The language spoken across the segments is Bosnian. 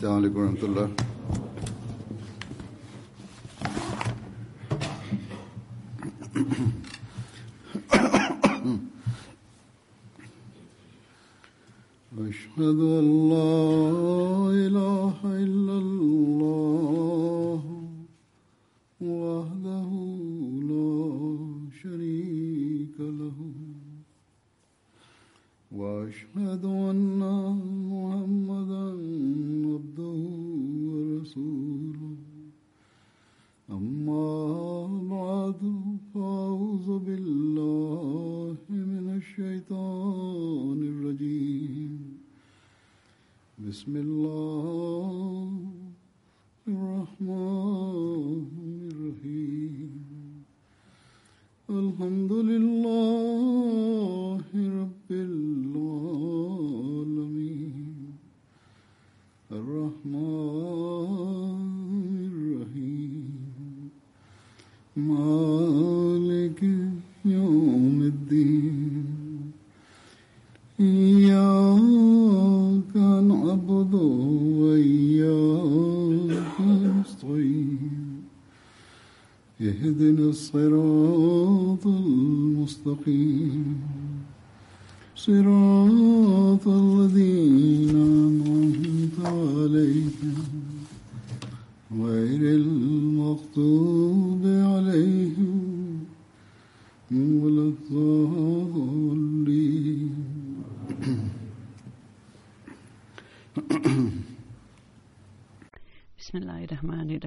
Selamun Aleyküm ve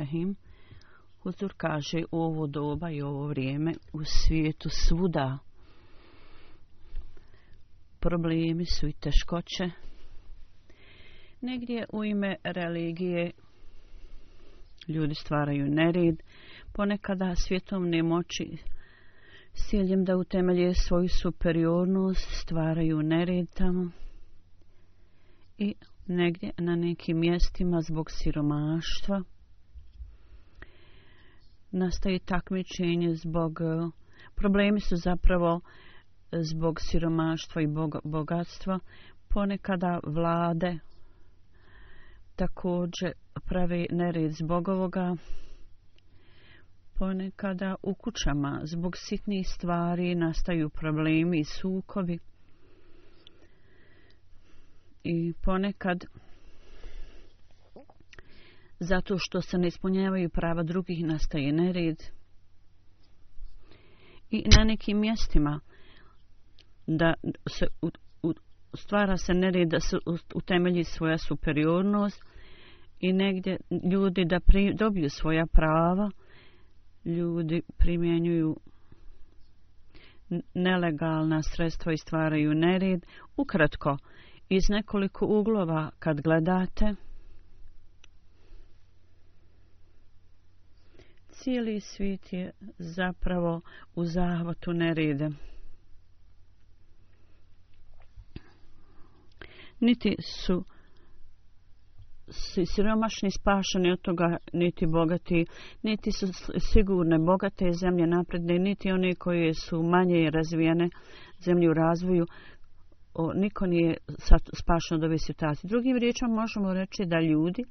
Bismillahirrahmanirrahim. Huzur kaže u ovo doba i ovo vrijeme u svijetu svuda problemi su i teškoće. Negdje u ime religije ljudi stvaraju nered, ponekada svjetovne moći s ciljem da utemelje svoju superiornost stvaraju nered tamo i negdje na nekim mjestima zbog siromaštva nastaje takmičenje zbog e, problemi su zapravo e, zbog siromaštva i bogatstva. Ponekada vlade također pravi nered zbog ovoga. Ponekada u kućama zbog sitnih stvari nastaju problemi i sukovi i ponekad zato što se ne ispunjavaju prava drugih nastaje nered. I na nekim mjestima da se u, u, stvara se nered da se utemelji svoja superiornost i negdje ljudi da pri, dobiju svoja prava. Ljudi primjenjuju nelegalna sredstva i stvaraju nered. Ukratko iz nekoliko uglova kad gledate cijeli svijet je zapravo u zahvatu nerede. Niti su siromašni spašeni od toga, niti bogati, niti su sigurne bogate zemlje napredne, niti one koje su manje razvijene zemlje u razvoju, o, niko nije spašen od ove situacije. Drugim riječom možemo reći da ljudi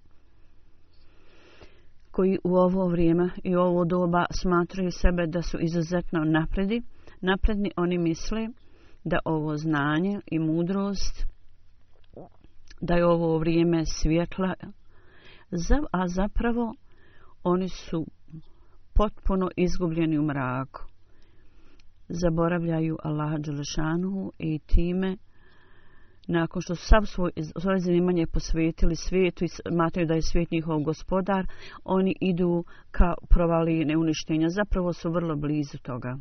koji u ovo vrijeme i u ovo doba smatraju sebe da su izuzetno napredi, napredni oni misle da ovo znanje i mudrost, da je ovo vrijeme svjetla, a zapravo oni su potpuno izgubljeni u mraku. Zaboravljaju Allaha Đelešanu i time nakon što su sav svoj, svoje zanimanje posvetili svijetu i smatraju da je svijet njihov gospodar, oni idu ka provali neuništenja. Zapravo su vrlo blizu toga.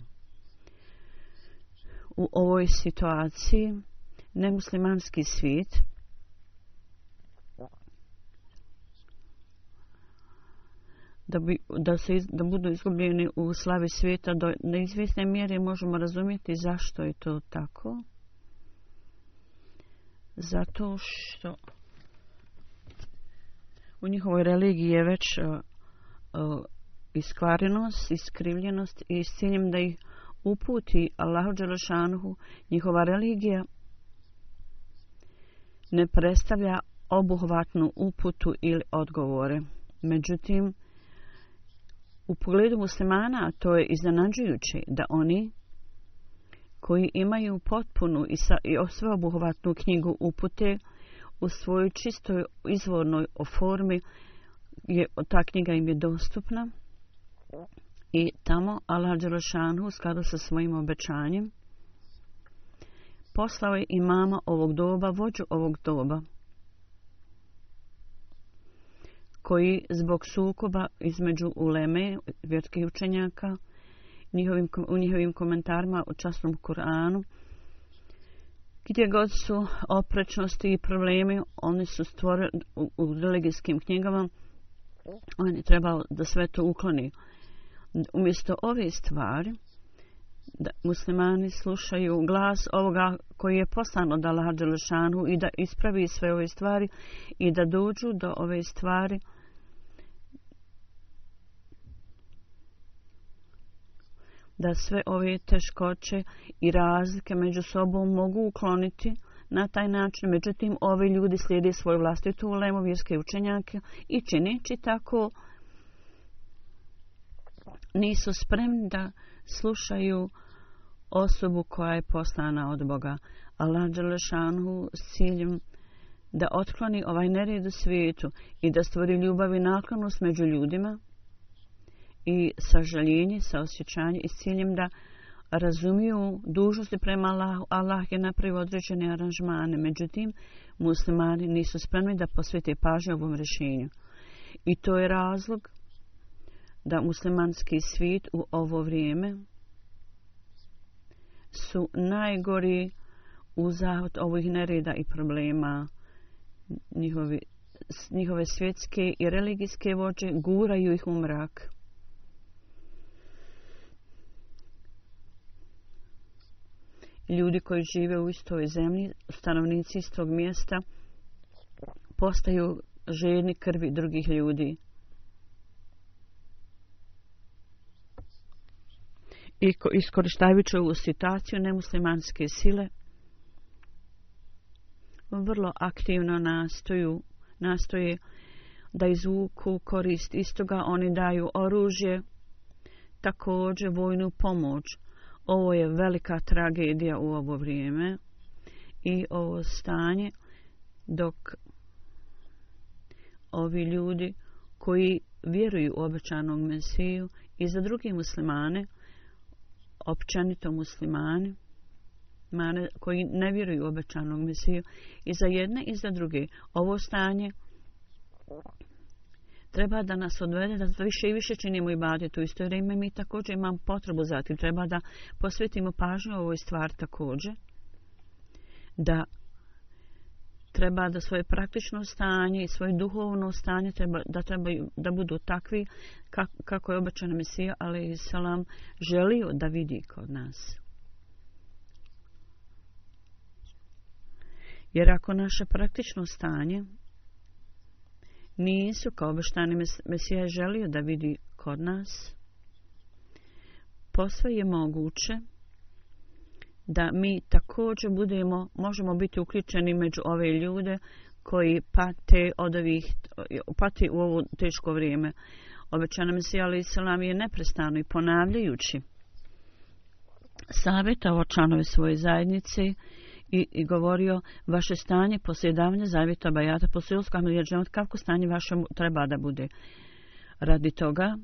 U ovoj situaciji nemuslimanski svijet da, bi, da, se, da budu izgubljeni u slavi svijeta do neizvjesne mjere možemo razumjeti zašto je to tako zato što u njihovoj religiji je već uh, uh, iskvarenost, iskrivljenost i s ciljem da ih uputi Allahu Đelešanuhu, njihova religija ne predstavlja obuhvatnu uputu ili odgovore. Međutim, u pogledu muslimana to je iznenađujuće da oni koji imaju potpunu i, sa, i sveobuhvatnu knjigu upute u svojoj čistoj izvornoj formi je, ta knjiga im je dostupna i tamo Allah Đelešanu u skladu sa svojim obećanjem poslao je imama ovog doba, vođu ovog doba koji zbog sukoba između uleme, vjerskih učenjaka, njihovim, u njihovim komentarima u časnom Kur'anu, gdje god su oprečnosti i problemi, oni su stvorili u, u religijskim knjigama, on je trebao da sve to ukloni. Umjesto ove stvari, da muslimani slušaju glas ovoga koji je poslan od Allaha Đelešanu i da ispravi sve ove stvari i da dođu do ove stvari da sve ove teškoće i razlike među sobom mogu ukloniti na taj način. Međutim, ovi ljudi slijede svoju vlastitu ulemu vjerske učenjake i činići tako nisu spremni da slušaju osobu koja je poslana od Boga. Allah Đelešanu s ciljem da otkloni ovaj nered u svijetu i da stvori ljubav i naklonost među ljudima i sažaljenje, sa osjećanje i s ciljem da razumiju dužnosti prema Allahu. Allah je napravio određene aranžmane, međutim, muslimani nisu spremni da posvete pažnje ovom rješenju. I to je razlog da muslimanski svijet u ovo vrijeme su najgori u zahod ovih nereda i problema njihovi, njihove svjetske i religijske vođe guraju ih u mrak. Ljudi koji žive u istoj zemlji, stanovnici istog mjesta, postaju žedni krvi drugih ljudi. i iskoristajući ovu situaciju nemuslimanske sile vrlo aktivno nastoju nastoje da izvuku korist istoga oni daju oružje također vojnu pomoć ovo je velika tragedija u ovo vrijeme i ovo stanje dok ovi ljudi koji vjeruju u obećanog mesiju i za drugi muslimane općanito muslimane, mane, koji ne vjeruju u obećanog mesiju i za jedne i za druge ovo stanje treba da nas odvede da više i više činimo i bade tu isto vrijeme mi također imam potrebu za tim treba da posvetimo pažnju ovoj stvari također da treba da svoje praktično stanje i svoje duhovno stanje treba, da treba da budu takvi kak, kako je obećana Mesija, ali i Salam želio da vidi kod nas. Jer ako naše praktično stanje nisu kao obeštani Mesija je želio da vidi kod nas, posve je moguće da mi također budemo, možemo biti uključeni među ove ljude koji pate od ovih, pate u ovo teško vrijeme. Obećana Mesija Ali Isalam je neprestano i ponavljajući savjetao članove svoje zajednice i, i govorio vaše stanje poslije davanja zavjeta Bajata poslije Ulska kako stanje vaše treba da bude. Radi toga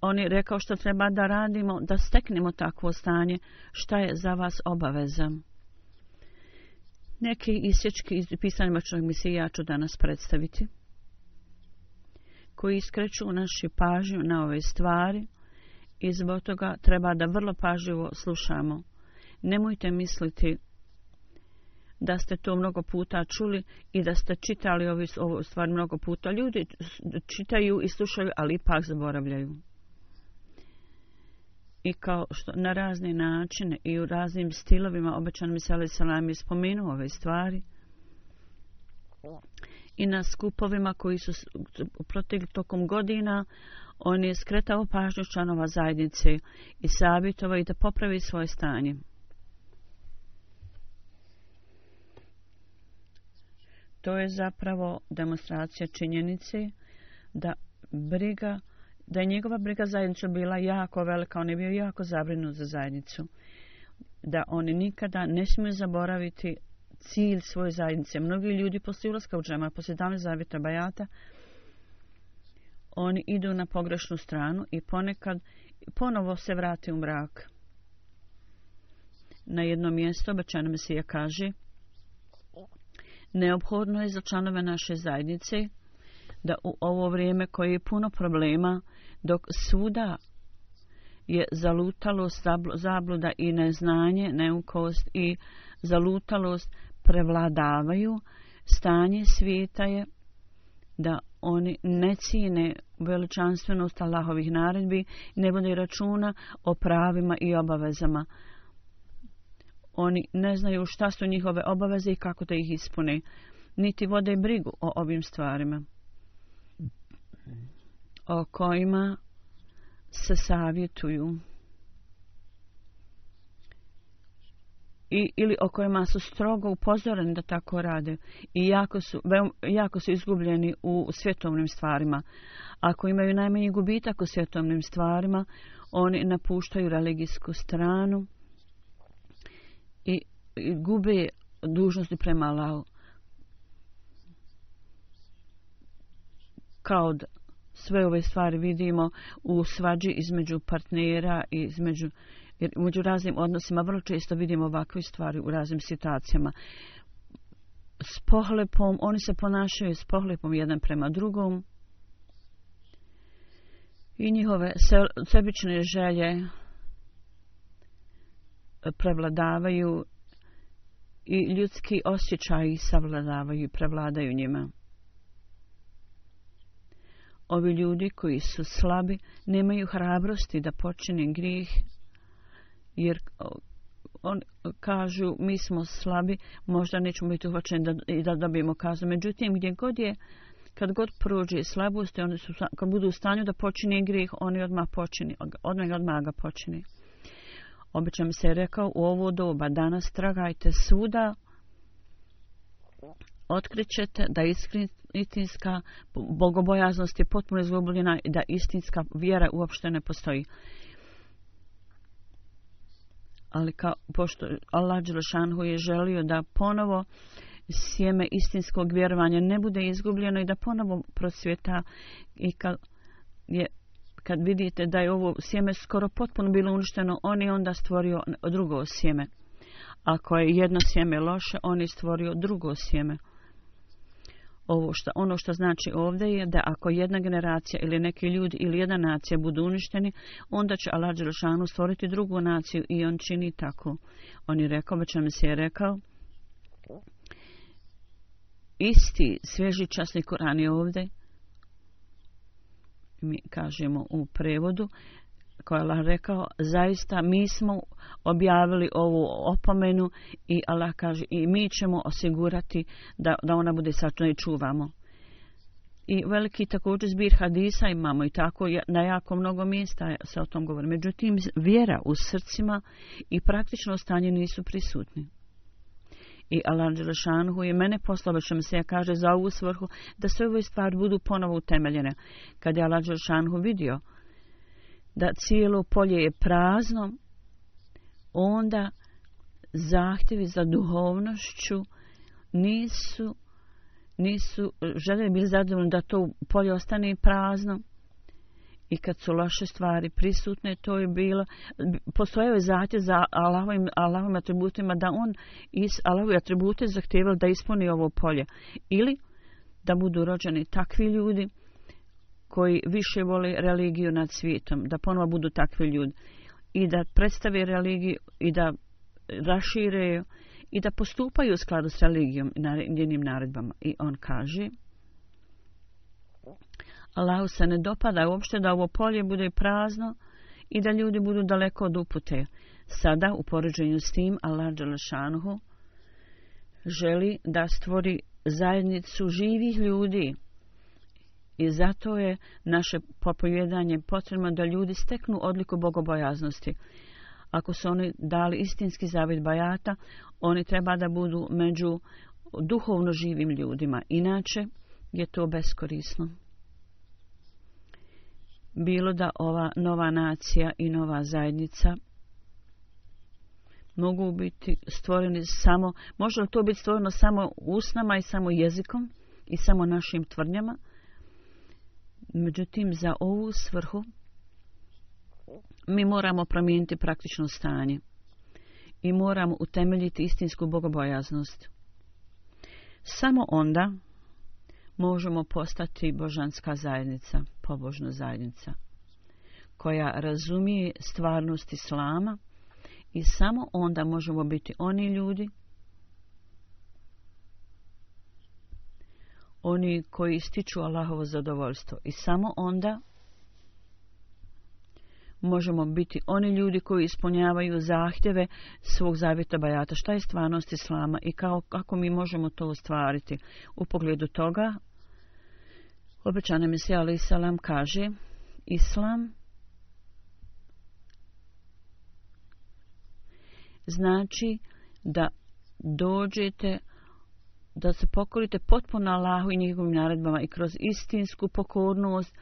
on je rekao što treba da radimo, da steknemo takvo stanje, šta je za vas obaveza. Neki isječki iz pisanja Mačnog misije ja ću danas predstaviti, koji iskreću našu pažnju na ove stvari i zbog toga treba da vrlo pažljivo slušamo. Nemojte misliti da ste to mnogo puta čuli i da ste čitali ovu stvar mnogo puta. Ljudi čitaju i slušaju, ali ipak zaboravljaju i kao što na razne načine i u raznim stilovima obećan mi se ali salam je spomenuo ove stvari i na skupovima koji su protekli tokom godina on je skretao pažnju članova zajednice i savjetova i da popravi svoje stanje. To je zapravo demonstracija činjenice da briga, da je njegova briga zajednicu bila jako velika, on je bio jako zabrinut za zajednicu. Da oni nikada ne smiju zaboraviti cilj svoje zajednice. Mnogi ljudi posle ulaska u džema, posle dame zavjeta bajata, oni idu na pogrešnu stranu i ponekad ponovo se vrate u mrak. Na jedno mjesto obećana Mesija kaže Neophodno je za članove naše zajednice da u ovo vrijeme koje je puno problema, dok svuda je zalutalo zabluda i neznanje, neukost i zalutalost prevladavaju, stanje svijeta je da oni ne cijene veličanstvenost Allahovih naredbi, ne bude računa o pravima i obavezama. Oni ne znaju šta su njihove obaveze i kako da ih ispune, niti vode brigu o ovim stvarima o kojima se savjetuju. i, ili o kojima su strogo upozoreni da tako rade i jako su, jako su izgubljeni u svjetovnim stvarima. Ako imaju najmanji gubitak u svjetovnim stvarima, oni napuštaju religijsku stranu gube dužnosti prema Allahu. Kao da sve ove stvari vidimo u svađi između partnera i između Jer među raznim odnosima vrlo često vidimo ovakve stvari u raznim situacijama. S pohlepom, oni se ponašaju s pohlepom jedan prema drugom. I njihove sebične želje prevladavaju i ljudski osjećaji savladavaju i prevladaju njima. Ovi ljudi koji su slabi nemaju hrabrosti da počine grijeh jer on kažu mi smo slabi, možda nećemo biti uhvaćeni da, da dobijemo kaznu. Međutim, gdje god je, kad god prođe slabosti, oni su, kad budu u stanju da počine grijeh, oni odmah počini, odmah odmah ga počini. Obično se je rekao u ovo doba, danas tragajte suda, otkrićete da istinska bogobojaznost je potpuno izgubljena i da istinska vjera uopšte ne postoji. Ali kao, pošto Allah Đelšanhu je želio da ponovo sjeme istinskog vjerovanja ne bude izgubljeno i da ponovo prosvjeta i kad, je, kad vidite da je ovo sjeme skoro potpuno bilo uništeno, on je onda stvorio drugo sjeme. Ako je jedno sjeme loše, on je stvorio drugo sjeme ovo što, ono što znači ovdje je da ako jedna generacija ili neki ljudi ili jedna nacija budu uništeni, onda će Allah Đelšanu stvoriti drugu naciju i on čini tako. On je rekao, već nam se je rekao, isti svježi časni Koran je ovdje, mi kažemo u prevodu, koja Allah rekao, zaista mi smo objavili ovu opomenu i Allah kaže i mi ćemo osigurati da, da ona bude sačuna i čuvamo. I veliki također zbir hadisa imamo i tako na jako mnogo mjesta se o tom govori. Međutim, vjera u srcima i praktično stanje nisu prisutni. I Allah Đelešanhu je mene poslao, već se ja kaže za ovu svrhu, da sve ove stvari budu ponovo utemeljene. Kad je Allah Đelešanhu vidio da cijelo polje je prazno, onda zahtjevi za duhovnošću nisu, nisu žele bili zadovoljni da to polje ostane prazno. I kad su loše stvari prisutne, to je bilo, postojao je zahtjev za Allahovim, Allahovim atributima, da on iz Allahovi atribute zahtjevali da ispuni ovo polje. Ili da budu rođeni takvi ljudi, koji više vole religiju nad svijetom, da ponovo budu takvi ljudi i da predstave religiju i da rašire i da postupaju u skladu s religijom i njenim naredbama. I on kaže, Allahu se ne dopada uopšte da ovo polje bude prazno i da ljudi budu daleko od upute. Sada, u poređenju s tim, Allah Đelešanuhu želi da stvori zajednicu živih ljudi, I zato je naše popojedanje potrebno da ljudi steknu odliku bogobojaznosti. Ako su oni dali istinski zavid bajata, oni treba da budu među duhovno živim ljudima. Inače je to beskorisno. Bilo da ova nova nacija i nova zajednica mogu biti stvoreni samo, može li to biti stvoreno samo usnama i samo jezikom i samo našim tvrdnjama? Međutim, za ovu svrhu mi moramo promijeniti praktično stanje i moramo utemeljiti istinsku bogobojaznost. Samo onda možemo postati božanska zajednica, pobožna zajednica, koja razumije stvarnost Islama i samo onda možemo biti oni ljudi, oni koji ističu Allahovo zadovoljstvo i samo onda možemo biti oni ljudi koji ispunjavaju zahtjeve svog zavjeta bajata. Šta je stvarnost Islama i kao, kako mi možemo to ostvariti? U pogledu toga, obećana misija Ali Salam kaže, Islam znači da dođete da se pokorite potpuno Allahu i njegovim naredbama i kroz istinsku pokornost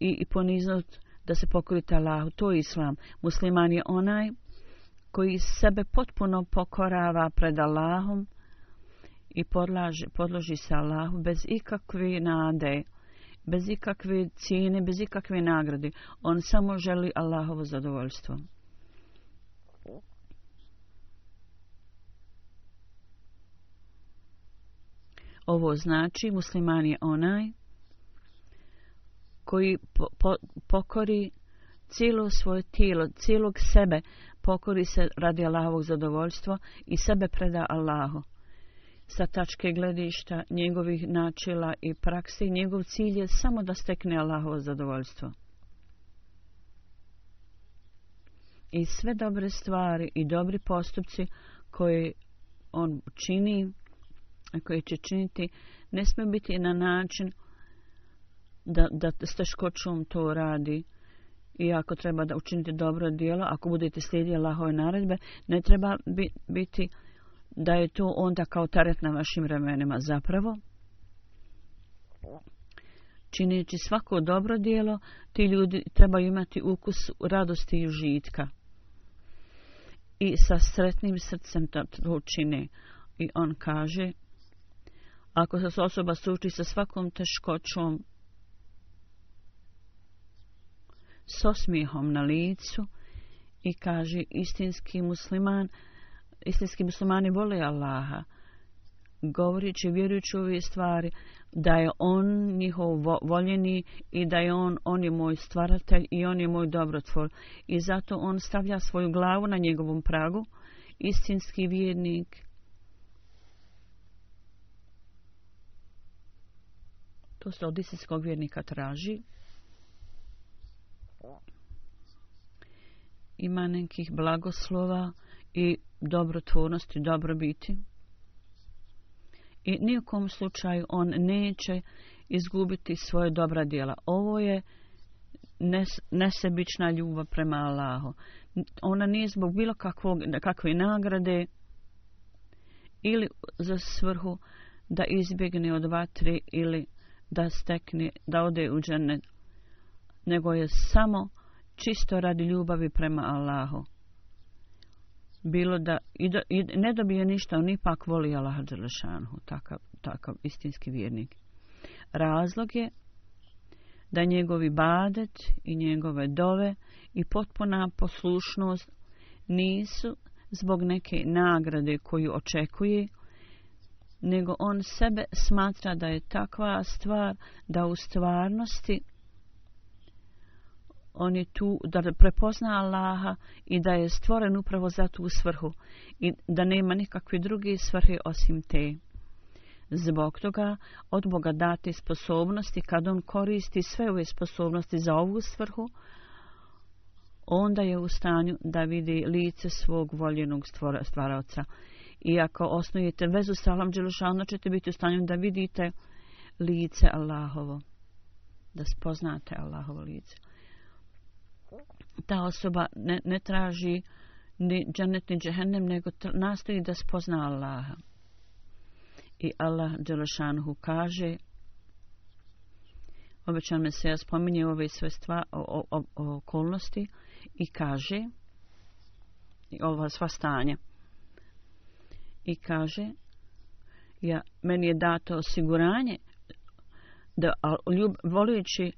i, i poniznost da se pokorite Allahu. To je islam. Musliman je onaj koji sebe potpuno pokorava pred Allahom i podlaži, podloži se Allahu bez ikakve nade, bez ikakve cijene, bez ikakve nagrade. On samo želi Allahovo zadovoljstvo. Ovo znači musliman je onaj koji po, po, pokori cijelo svoje tijelo, cijelog sebe, pokori se radi Allahovog zadovoljstva i sebe preda Allahu. Sa tačke gledišta njegovih načela i praksi, njegov cilj je samo da stekne Allahovo zadovoljstvo. I sve dobre stvari i dobri postupci koje on čini, koje će činiti, ne sme biti na način da, da s teškoćom to radi i ako treba da učinite dobro djelo, ako budete slijedili Allahove naredbe, ne treba bi, biti da je to onda kao taret na vašim ramenima Zapravo, čineći svako dobro dijelo, ti ljudi trebaju imati ukus radosti i užitka. I sa sretnim srcem to čine. I on kaže, ako se osoba suči sa svakom teškoćom, s osmijehom na licu i kaže istinski musliman, istinski muslimani vole Allaha, govorići, vjerujući ove stvari, da je on njihov voljeni i da je on, on je moj stvaratelj i on je moj dobrotvor. I zato on stavlja svoju glavu na njegovom pragu, istinski vjernik. To se od istinskog vjernika traži. ima nekih blagoslova i dobrotvornosti, dobrobiti. I nijekom slučaju on neće izgubiti svoje dobra dijela. Ovo je nes, nesebična ljubav prema Allahu. Ona nije zbog bilo kakvog, kakve nagrade ili za svrhu da izbjegne od vatre ili da stekne, da ode u džene, nego je samo čisto radi ljubavi prema Allahu. Bilo da i, da i ne dobije ništa, on ipak voli Allaha Đelešanhu, takav, takav istinski vjernik. Razlog je da njegovi badet i njegove dove i potpuna poslušnost nisu zbog neke nagrade koju očekuje, nego on sebe smatra da je takva stvar da u stvarnosti on je tu da prepozna Allaha i da je stvoren upravo za tu svrhu i da nema nikakve druge svrhe osim te. Zbog toga od Boga date sposobnosti, kad on koristi sve ove sposobnosti za ovu svrhu, onda je u stanju da vidi lice svog voljenog stvaraoca. I ako osnujete vezu sa Allahom Đelušanu, ćete biti u stanju da vidite lice Allahovo, da spoznate Allahovo lice ta osoba ne, ne traži ni džanet ni džehennem, nego nastoji da spozna Allaha. I Allah Đelešanhu kaže, obećan me se ja spominje ove sve stva, o, o, o, okolnosti i kaže, i ova sva stanja. I kaže, ja, meni je dato osiguranje da ljub, volujući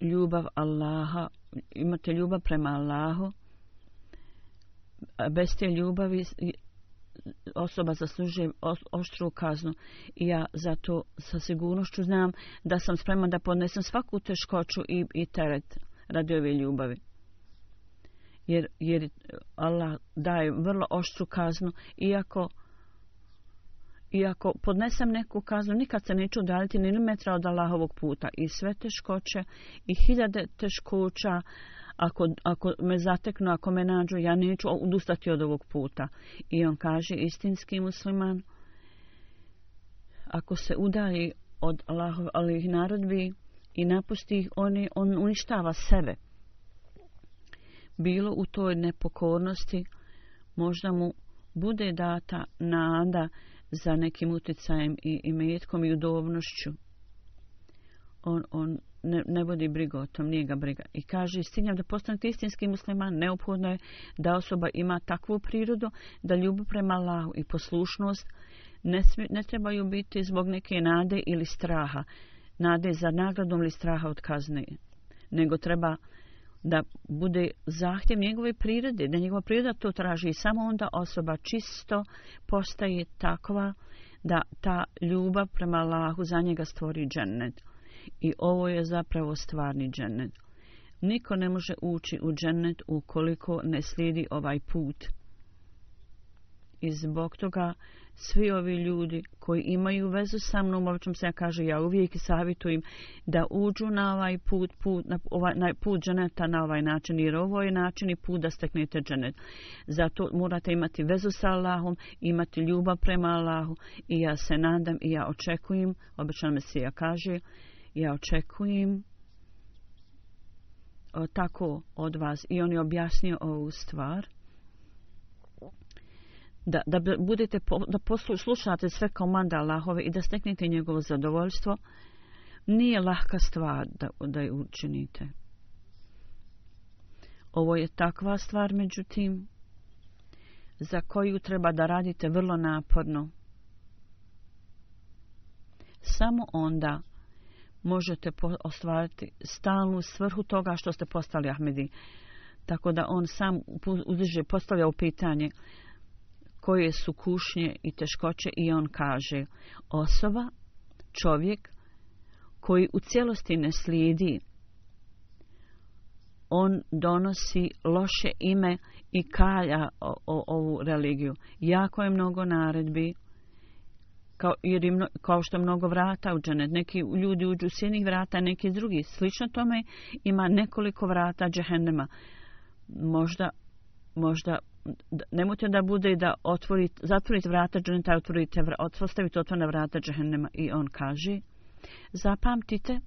ljubav Allaha, imate ljubav prema Allahu, bez te ljubavi osoba zaslužuje oštru kaznu i ja zato sa sigurnošću znam da sam spreman da podnesem svaku teškoću i, i teret radi ove ljubavi. Jer, jer Allah daje vrlo oštru kaznu iako iako podnesem neku kaznu, nikad se neću udaliti ni metra od Allahovog puta. I sve teškoće i hiljade teškoća, ako, ako me zateknu, ako me nađu, ja neću odustati od ovog puta. I on kaže, istinski musliman, ako se udalji od Allahovih narodbi i napusti ih, on, je, on uništava sebe. Bilo u toj nepokornosti, možda mu bude data nada za nekim uticajem i, i metkom i udobnošću. On, on ne, ne vodi brigu o tom, nije ga briga. I kaže, istinjam da postanete istinski musliman, neophodno je da osoba ima takvu prirodu, da ljubav prema Allahu i poslušnost ne, smi, ne trebaju biti zbog neke nade ili straha. Nade za nagradom ili straha od kazne. Nego treba da bude zahtjev njegove prirode, da njegova priroda to traži i samo onda osoba čisto postaje takva da ta ljubav prema Allahu za njega stvori džennet. I ovo je zapravo stvarni džennet. Niko ne može ući u džennet ukoliko ne slijedi ovaj put. I zbog toga svi ovi ljudi koji imaju vezu sa mnom, obično se ja kaže, ja uvijek savjetujem da uđu na ovaj put, put na, ovaj, na put dženeta na ovaj način, jer ovo je način i put da steknete dženet. Zato morate imati vezu sa Allahom, imati ljubav prema Allahu i ja se nadam i ja očekujem, obično me se ja kaže, ja očekujem o, tako od vas i on je objasnio ovu stvar da, da budete po, da poslušate sve komanda Allahove i da steknete njegovo zadovoljstvo nije lahka stvar da, da je učinite ovo je takva stvar međutim za koju treba da radite vrlo naporno samo onda možete ostvariti stalnu svrhu toga što ste postali Ahmedi. Tako da on sam uzdiže, postavlja u pitanje koje su kušnje i teškoće i on kaže osoba, čovjek koji u cijelosti ne slijedi on donosi loše ime i kalja o, o, ovu religiju. Jako je mnogo naredbi kao, jer je mno, kao što mnogo vrata u dženet. Neki ljudi uđu s jednih vrata, neki drugi. Slično tome ima nekoliko vrata džehennema. Možda, možda, nemojte da bude da otvorite, zatvorite vrata dženeta, otvorite, ostavite otvorene vrata džehennema. I on kaže, zapamtite,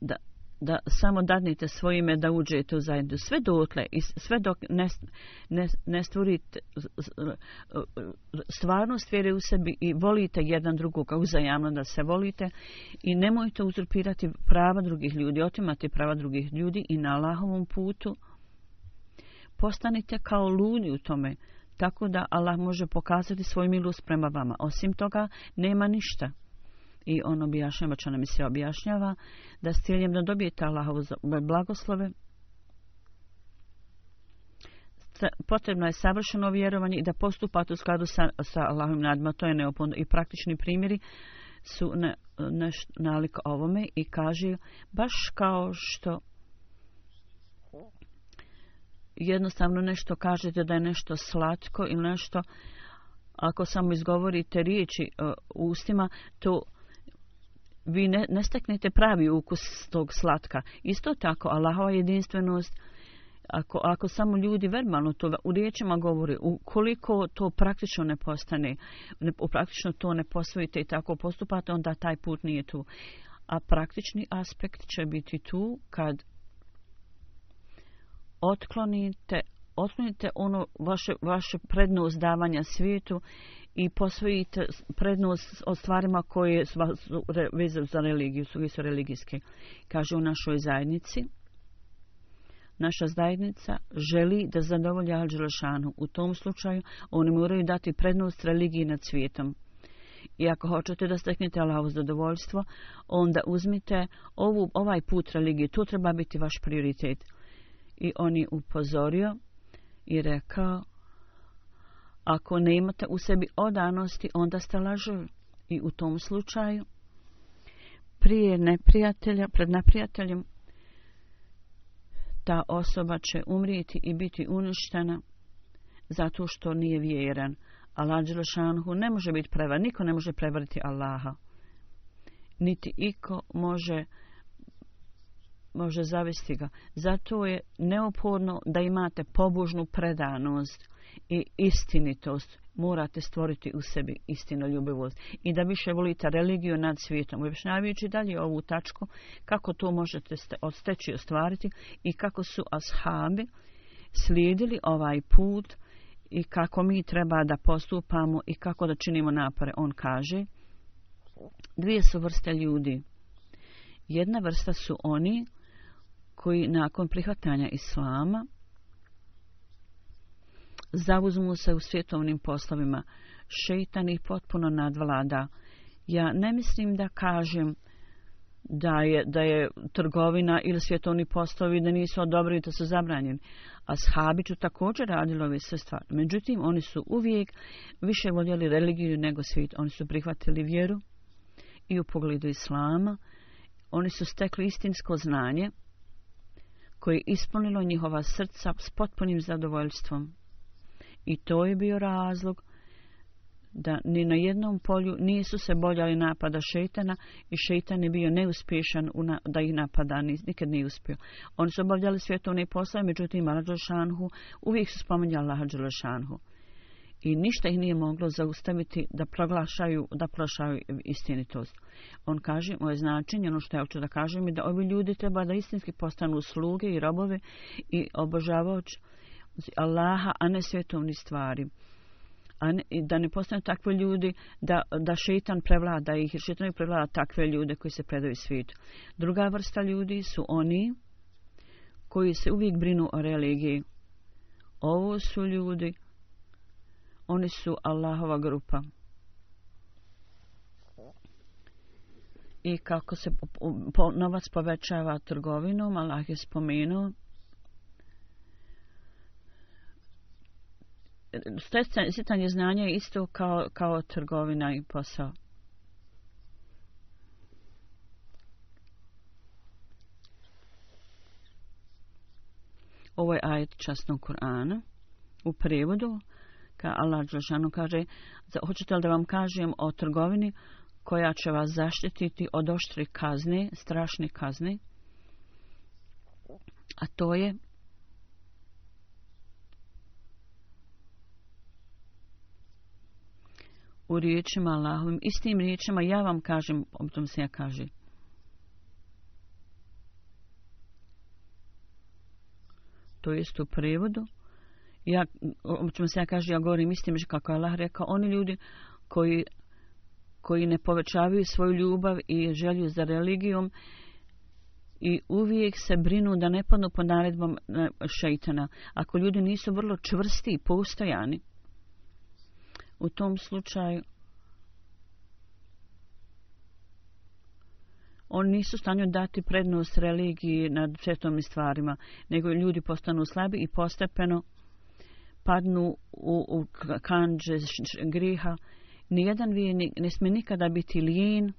da da samo dadnite svojime da uđete u zajednicu. Sve dotle i sve dok ne, ne, ne stvorite stvarnost vjere u sebi i volite jedan drugoga uzajamno da se volite i nemojte uzurpirati prava drugih ljudi, otimati prava drugih ljudi i na Allahovom putu postanite kao ludi u tome tako da Allah može pokazati svoj milost prema vama. Osim toga, nema ništa i on objašnjava, čo nam se objašnjava, da s ciljem da dobijete Allahovu blagoslove, potrebno je savršeno vjerovanje i da postupate u skladu sa, sa Allahovim nadima, to je neopodno. I praktični primjeri su ne, neš, nalik ovome i kaže baš kao što jednostavno nešto kažete da je nešto slatko ili nešto ako samo izgovorite riječi uh, ustima, to vi ne, ne steknete pravi ukus tog slatka. Isto tako, Allahova jedinstvenost, ako, ako samo ljudi verbalno to u riječima govori, ukoliko to praktično ne postane, ne, praktično to ne posvojite i tako postupate, onda taj put nije tu. A praktični aspekt će biti tu kad otklonite, otklonite ono vaše, vaše prednost davanja svijetu i posvojite prednost o stvarima koje su vezane za religiju, su, su religijske. Kaže u našoj zajednici, naša zajednica želi da zadovolja Al-đelešanu. U tom slučaju oni moraju dati prednost religiji nad svijetom. I ako hoćete da steknete Allahovo zadovoljstvo, onda uzmite ovu, ovaj put religije. To treba biti vaš prioritet. I on je upozorio i rekao, ako ne imate u sebi odanosti, onda ste lažovi. I u tom slučaju, prije neprijatelja, pred neprijateljem, ta osoba će umrijeti i biti uništena zato što nije vjeran. Allah Đelešanhu ne može biti prevar, niko ne može prevariti Allaha. Niti iko može može zavesti ga. Zato je neophodno da imate pobožnu predanost i istinitost. Morate stvoriti u sebi istinoljubivost. I da više volite religiju nad svijetom. Objašnjavajući dalje ovu tačku, kako to možete odsteći ostvariti i kako su ashabi slijedili ovaj put i kako mi treba da postupamo i kako da činimo napore. On kaže, dvije su vrste ljudi. Jedna vrsta su oni koji nakon prihvatanja islama zavuzmu se u svjetovnim poslovima. Šeitan ih potpuno nadvlada. Ja ne mislim da kažem da je, da je trgovina ili svjetovni poslovi da nisu odobrili da su zabranjeni. A shabi su također radili ove sve stvari. Međutim, oni su uvijek više voljeli religiju nego svijet. Oni su prihvatili vjeru i u pogledu islama. Oni su stekli istinsko znanje koje je ispunilo njihova srca s potpunim zadovoljstvom. I to je bio razlog da ni na jednom polju nisu se boljali napada šeitana i šeitan je bio neuspješan na, da ih napada, nikad nije uspio. Oni su obavljali svjetovne poslove, međutim, Alađašanhu uvijek su spomenjali Alađašanhu. I ništa ih nije moglo zaustaviti da proglašaju, da proglašaju istinitost. On kaže, moje značenje, ono što ja hoću da kažem, je da ovi ljudi treba da istinski postanu sluge i robove i obožavaoći Allaha, a ne svjetovni stvari. A ne, da ne postane takve ljudi da, da šeitan prevlada ih, jer šeitan prevlada takve ljude koji se predaju svijetu. Druga vrsta ljudi su oni koji se uvijek brinu o religiji. Ovo su ljudi, oni su Allahova grupa. I kako se novac povećava trgovinom, Allah je spomenuo, stjecanje znanja je isto kao, kao trgovina i posao. Ovo je ajet časnog Kur'ana u prevodu, ka Allah Đelšanu kaže, hoćete li da vam kažem o trgovini koja će vas zaštititi od oštri kazne, strašne kazne, a to je u riječima Allahovim, istim riječima ja vam kažem, o tom se ja kaže. To jest u prevodu. Ja, ćemo se ja kaže, ja govorim istim kako Allah rekao, oni ljudi koji, koji ne povećavaju svoju ljubav i želju za religijom i uvijek se brinu da ne padnu pod naredbom e, šeitana. Ako ljudi nisu vrlo čvrsti i postojani, u tom slučaju oni nisu stanju dati prednost religiji nad svetom stvarima, nego ljudi postanu slabi i postepeno padnu u, u kanđe griha. Nijedan vijenik ne sme nikada biti lijen.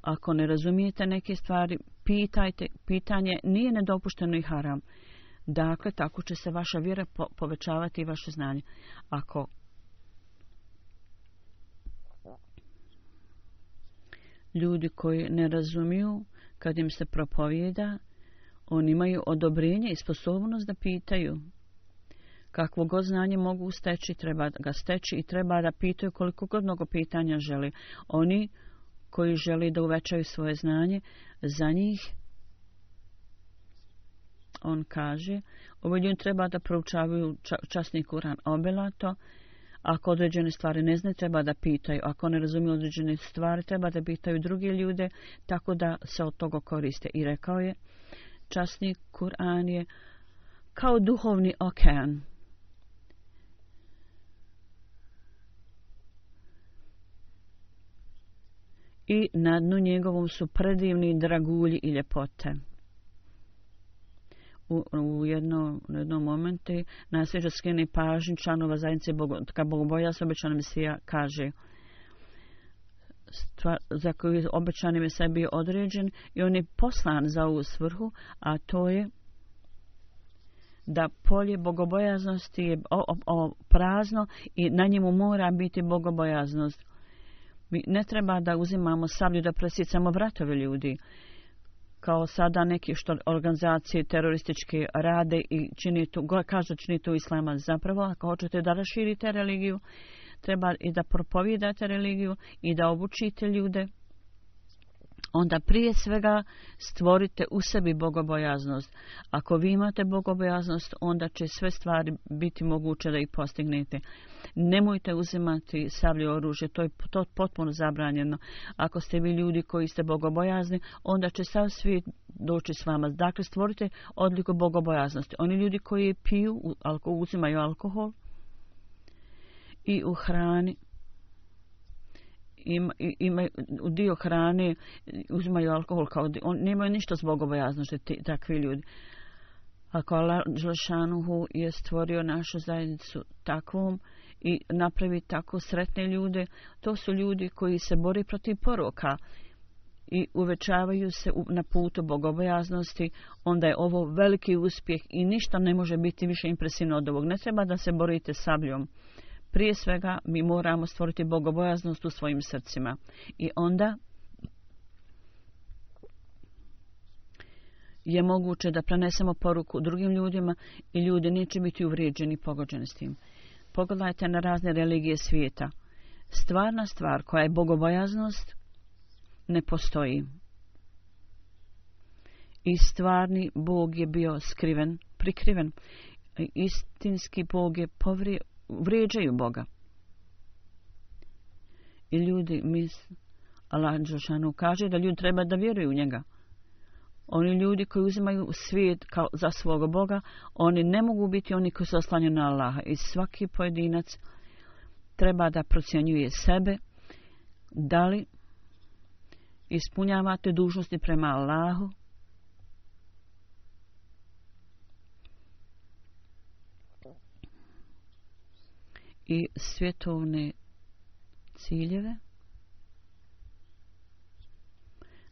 Ako ne razumijete neke stvari, pitajte. Pitanje nije nedopušteno i haram. Dakle, tako će se vaša vjera po povećavati i vaše znanje. Ako ljudi koji ne razumiju kad im se propovijeda, oni imaju odobrenje i sposobnost da pitaju. Kakvo god znanje mogu steći, treba ga steći i treba da pitaju koliko god mnogo pitanja želi. Oni koji želi da uvećaju svoje znanje, za njih on kaže, ovaj ljudi treba da proučavaju časni Kuran obelato, ako određene stvari ne znaju, treba da pitaju, ako ne razumiju određene stvari, treba da pitaju druge ljude, tako da se od toga koriste. I rekao je, časni Kur'an je kao duhovni okean. I na dnu njegovom su predivni dragulji i ljepote. U, u jedno, u jednom momentu nasljeđa skene pažnju članova zajednice Bogotka Bogoboja se obećana misija kaže stvar, za koju je sebi određen i on je poslan za ovu svrhu, a to je da polje bogobojaznosti je o, o, o, prazno i na njemu mora biti bogobojaznost. Mi ne treba da uzimamo sablju da presicamo vratove ljudi. Kao sada neki što organizacije terorističke rade i čini to, kažu čini to islama. Zapravo, ako hoćete da raširite religiju, treba i da propovijedate religiju i da obučite ljude onda prije svega stvorite u sebi bogobojaznost. Ako vi imate bogobojaznost, onda će sve stvari biti moguće da ih postignete. Nemojte uzimati sablje oružje, to je to potpuno zabranjeno. Ako ste vi ljudi koji ste bogobojazni, onda će sav svijet doći s vama. Dakle, stvorite odliku bogobojaznosti. Oni ljudi koji piju, alko, uzimaju alkohol i u hrani, ima, ima dio hrane uzimaju alkohol kao on nemaju ništa zbog obojaznosti ti, takvi ljudi ako Allah Žlešanuhu je stvorio našu zajednicu takvom i napravi tako sretne ljude to su ljudi koji se bori protiv poroka i uvećavaju se na putu bogobojaznosti, onda je ovo veliki uspjeh i ništa ne može biti više impresivno od ovog. Ne treba da se borite sabljom prije svega mi moramo stvoriti bogobojaznost u svojim srcima. I onda je moguće da prenesemo poruku drugim ljudima i ljudi neće biti uvrijeđeni i pogođeni s tim. Pogledajte na razne religije svijeta. Stvarna stvar koja je bogobojaznost ne postoji. I stvarni Bog je bio skriven, prikriven. Istinski Bog je povri, vrijeđaju Boga. I ljudi misle, Allah Đelšanu kaže da ljudi treba da vjeruju u njega. Oni ljudi koji uzimaju svijet kao za svog Boga, oni ne mogu biti oni koji se oslanjaju na Allaha. I svaki pojedinac treba da procjenjuje sebe, da li ispunjavate dužnosti prema Allahu, i svjetovne ciljeve.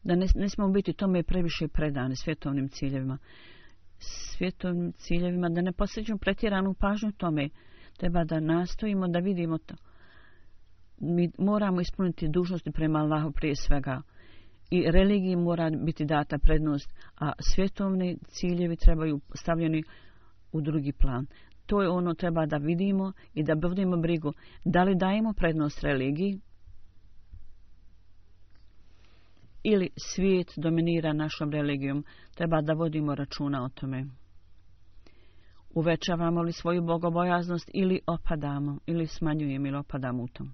Da ne, ne smemo biti tome previše predani svjetovnim ciljevima. Svjetovnim ciljevima, da ne posjećamo pretjeranu pažnju tome. Treba da nastojimo da vidimo to. Mi moramo ispuniti dužnosti prema Allahu prije svega. I religiji mora biti data prednost, a svjetovni ciljevi trebaju stavljeni u drugi plan to je ono treba da vidimo i da budemo brigu. Da li dajemo prednost religiji? Ili svijet dominira našom religijom? Treba da vodimo računa o tome. Uvećavamo li svoju bogobojaznost ili opadamo, ili smanjujemo ili opadamo u tom?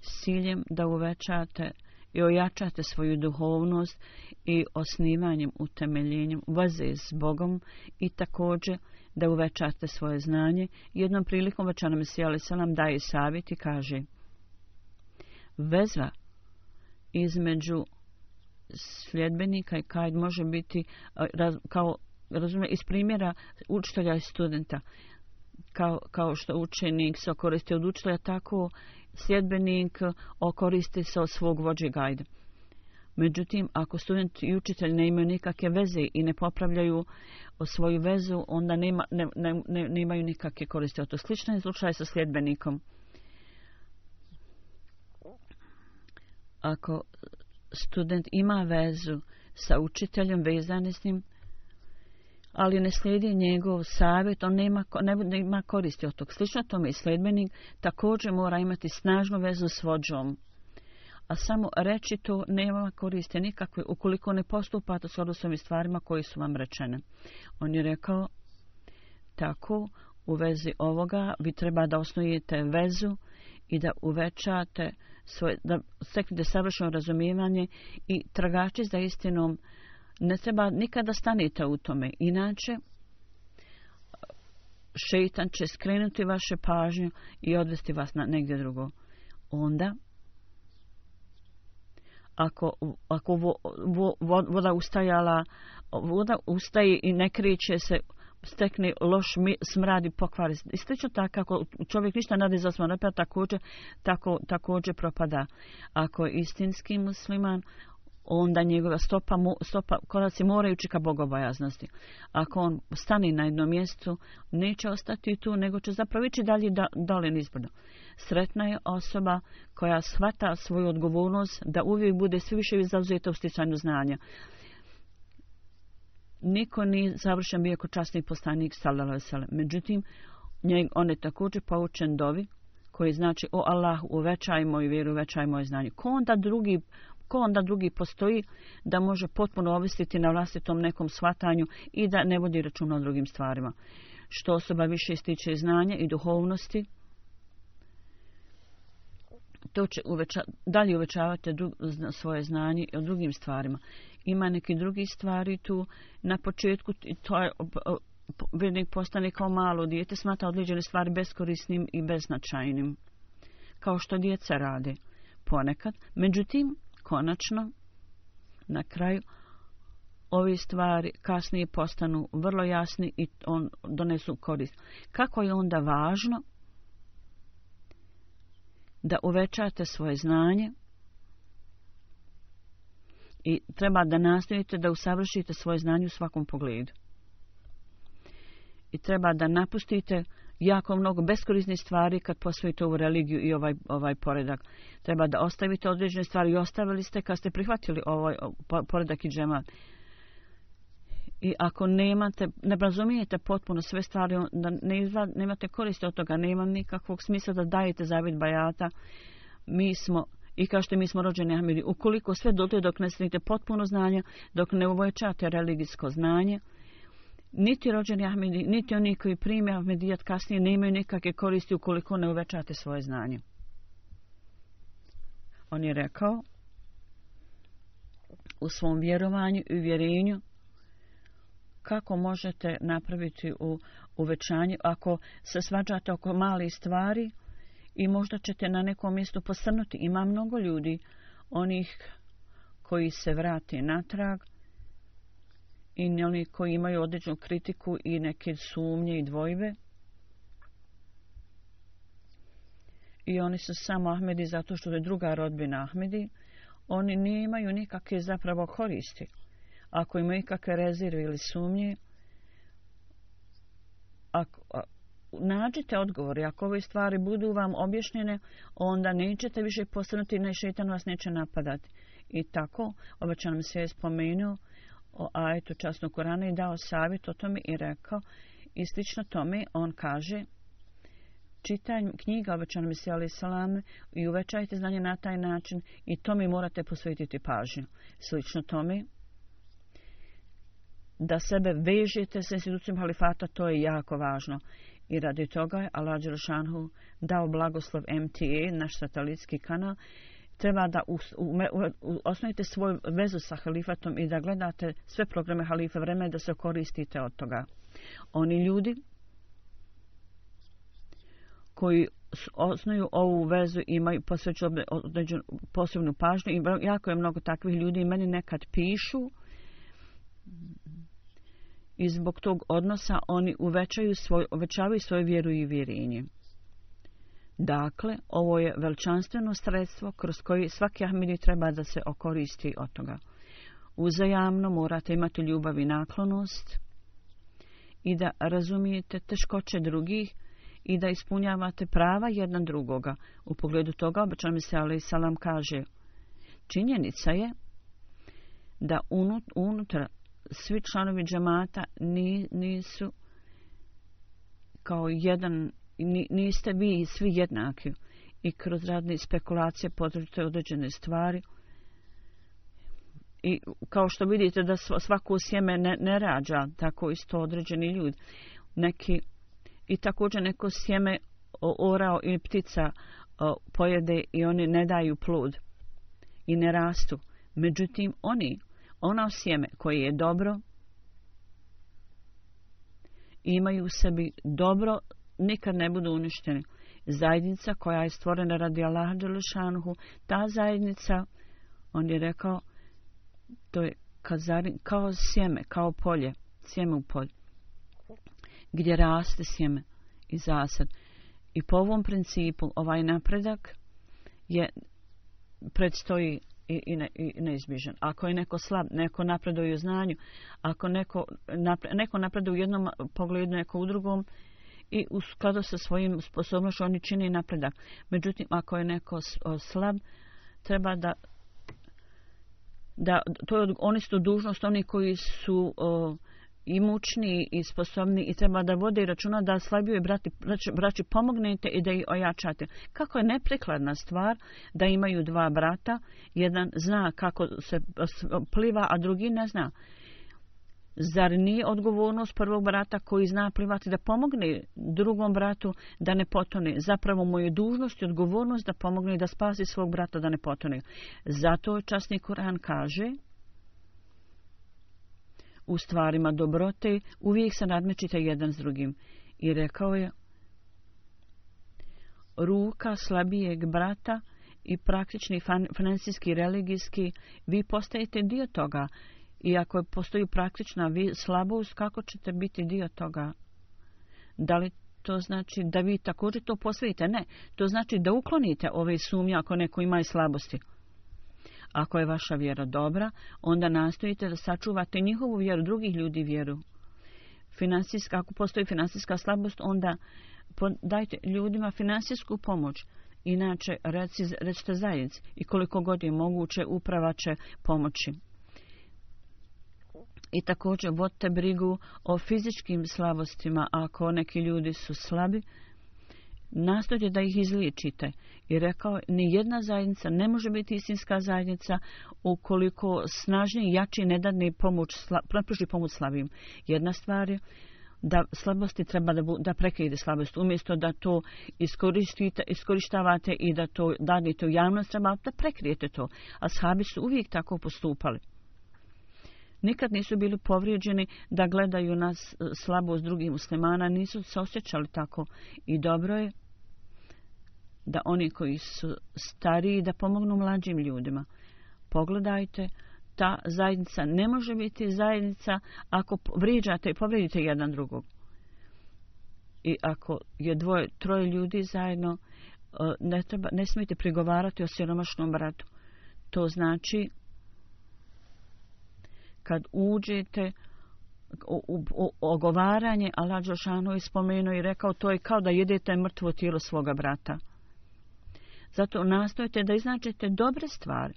S ciljem da uvećate i ojačate svoju duhovnost i osnivanjem, utemeljenjem veze s Bogom i također da uvećate svoje znanje. Jednom prilikom večana Mesija Ali nam daje savjet i kaže Vezva između sljedbenika i kajd može biti kao razume, iz primjera učitelja i studenta kao, kao što učenik se koristi od učitelja tako sljedbenik eh, okoristi se od svog vođe gajda. Međutim, ako student i učitelj ne imaju nikakve veze i ne popravljaju eh, svoju vezu, onda nema, ne, ne, ne, ne imaju nikakve koriste. To slično je slučaj sa sljedbenikom. Ako student ima vezu sa učiteljem vezani s njim, ali ne slijedi njegov savjet, on nema, ne, nema koristi od tog. Slično tome i sledbenik također mora imati snažnu vezu s vođom. A samo reći to nema koriste nikakve ukoliko ne postupate s odnosovim stvarima koji su vam rečene. On je rekao tako u vezi ovoga vi treba da osnujete vezu i da uvećate svoje, da steknete savršeno razumijevanje i tragači za istinom ne treba nikada stanite u tome. Inače, šeitan će skrenuti vaše pažnju i odvesti vas na negdje drugo. Onda, ako, ako vo, vo, voda ustajala, voda ustaje i ne kriče se, stekne loš mi, smrad i pokvari. I slično tako, ako čovjek ništa nade za svoj napad, također, tako, također propada. Ako je istinski musliman, onda njegova stopa, stopa koraci moraju čika bogobojaznosti. Ako on stani na jednom mjestu, neće ostati tu, nego će zapravo ići dalje da, dole nizbrdo. Sretna je osoba koja shvata svoju odgovornost da uvijek bude sve više zauzeta u sticanju znanja. Niko nije završen bio časni postanik salala vesele. Međutim, njeg, on je također poučen dovi koji znači o Allah uvećaj moju vjeru, uvećaj moje znanje. Ko onda drugi ko onda drugi postoji da može potpuno ovisiti na vlastitom nekom svatanju i da ne vodi računa o drugim stvarima. Što osoba više ističe znanja i duhovnosti, to će uveča, dalje uvećavati dru, svoje znanje o drugim stvarima. Ima neki drugi stvari tu na početku, to je vjernik postane kao malo dijete, smata određene stvari beskorisnim i beznačajnim, kao što djeca rade ponekad. Međutim, konačno, na kraju, ove stvari kasnije postanu vrlo jasni i on donesu korist. Kako je onda važno da uvećate svoje znanje i treba da nastavite da usavršite svoje znanje u svakom pogledu. I treba da napustite jako mnogo beskorisnih stvari kad posvojite ovu religiju i ovaj, ovaj poredak. Treba da ostavite određene stvari i ostavili ste kad ste prihvatili ovaj poredak i džemat. I ako nemate, ne razumijete potpuno sve stvari, da ne izla, nemate koriste od toga, nema nikakvog smisla da dajete zavid bajata. Mi smo, i kao što mi smo rođeni Ahmedi, ukoliko sve dote dok ne sredite potpuno znanje, dok ne uvojećate religijsko znanje, niti rođeni Ahmedi, niti oni koji prime Ahmedijat kasnije ne imaju nikakve koristi ukoliko ne uvećate svoje znanje. On je rekao u svom vjerovanju i vjerenju kako možete napraviti u uvećanju ako se svađate oko mali stvari i možda ćete na nekom mjestu posrnuti. Ima mnogo ljudi, onih koji se vrate natrag, i oni koji imaju određenu kritiku i neke sumnje i dvojbe. I oni su samo Ahmedi zato što je druga rodbina Ahmedi. Oni ne imaju nikakve zapravo koristi. Ako imaju ikakve rezerve ili sumnje, ako, a, nađite odgovori. Ako ove stvari budu vam objašnjene, onda nećete više postanuti na šetan vas neće napadati. I tako, obačan mi se je spomenuo, o ajetu časnog Korana i dao savjet o tome i rekao i slično tome on kaže čitanj knjiga obećan mi se ali salame i uvećajte znanje na taj način i to mi morate posvetiti pažnju. Slično tome da sebe vežete sa institucijom halifata, to je jako važno. I radi toga je Allah Đerošanhu dao blagoslov MTA, naš satelitski kanal, treba da osnovite svoju vezu sa halifatom i da gledate sve programe halife vreme da se koristite od toga. Oni ljudi koji osnuju ovu vezu imaju posveću određenu posebnu pažnju i jako je mnogo takvih ljudi i meni nekad pišu i zbog tog odnosa oni uvećaju svoj, uvećavaju svoju vjeru i vjerenje. Dakle, ovo je veličanstveno sredstvo kroz koje svaki Ahmedi treba da se okoristi od toga. Uzajamno morate imati ljubav i naklonost i da razumijete teškoće drugih i da ispunjavate prava jedan drugoga. U pogledu toga, obično mi se Ali Salam kaže, činjenica je da unut, unutra svi članovi džamata ni, nisu kao jedan, ni, niste vi svi jednaki. I kroz radne spekulacije potrebite određene stvari. I kao što vidite da svako sjeme ne, ne rađa tako isto određeni ljudi. Neki i također neko sjeme orao ili ptica o, pojede i oni ne daju plod i ne rastu. Međutim oni ono sjeme koje je dobro imaju u sebi dobro nikad ne budu uništeni zajednica koja je stvorena radi Allaha Đelešanuhu ta zajednica on je rekao to je kazarin, kao sjeme kao polje sjeme u polju gdje raste sjeme i zasad i po ovom principu ovaj napredak je predstoji i, i, ne, i neizbježan. Ako je neko slab, neko napreduje u znanju, ako neko, napre, neko napreduje u jednom pogledu, neko u drugom, i u skladu sa svojim sposobnošću oni čini napredak. Međutim, ako je neko slab, treba da da to je oni su dužnost oni koji su o, imućni i sposobni i treba da vode računa da slabije brati, braći, braći pomognete i da ih ojačate. Kako je neprekladna stvar da imaju dva brata, jedan zna kako se pliva, a drugi ne zna. Zar nije odgovornost prvog brata koji zna plivati da pomogne drugom bratu da ne potone? Zapravo mu je dužnost i odgovornost da pomogne da spasi svog brata da ne potone. Zato časni Kur'an kaže u stvarima dobrote uvijek se nadmećite jedan s drugim. I rekao je ruka slabijeg brata i praktični financijski religijski vi postajete dio toga i ako postoji praktična slabost kako ćete biti dio toga da li to znači da vi također to posvijete ne to znači da uklonite ove sumnje ako neko ima i slabosti Ako je vaša vjera dobra, onda nastojite da sačuvate njihovu vjeru, drugih ljudi vjeru. Finansijska, ako postoji finansijska slabost, onda dajte ljudima finansijsku pomoć. Inače, reci, recite zajednici i koliko god je moguće, uprava će pomoći. I također vodite brigu o fizičkim slabostima, ako neki ljudi su slabi, nastojte da ih izličite. I rekao, ni jedna zajednica ne može biti istinska zajednica ukoliko snažniji jači ne dadne pomoć, pruži pomoć slabim. Jedna stvar je da slabosti treba da, da prekrijede slabost. Umjesto da to iskoristite, iskoristavate i da to dadite u javnost, treba da prekrijete to. A sahabi su uvijek tako postupali. Nikad nisu bili povrijeđeni da gledaju nas e, slabo s drugih muslimana, nisu se osjećali tako. I dobro je da oni koji su stariji da pomognu mlađim ljudima. Pogledajte, ta zajednica ne može biti zajednica ako vrijeđate i povrijedite jedan drugog. I ako je dvoje, troje ljudi zajedno, e, ne, treba, ne smijete prigovarati o siromašnom bratu. To znači, kad uđete u, u, u ogovaranje, Allah Đošanu je spomenuo i rekao, to je kao da jedete mrtvo tijelo svoga brata. Zato nastojite da iznačete dobre stvari.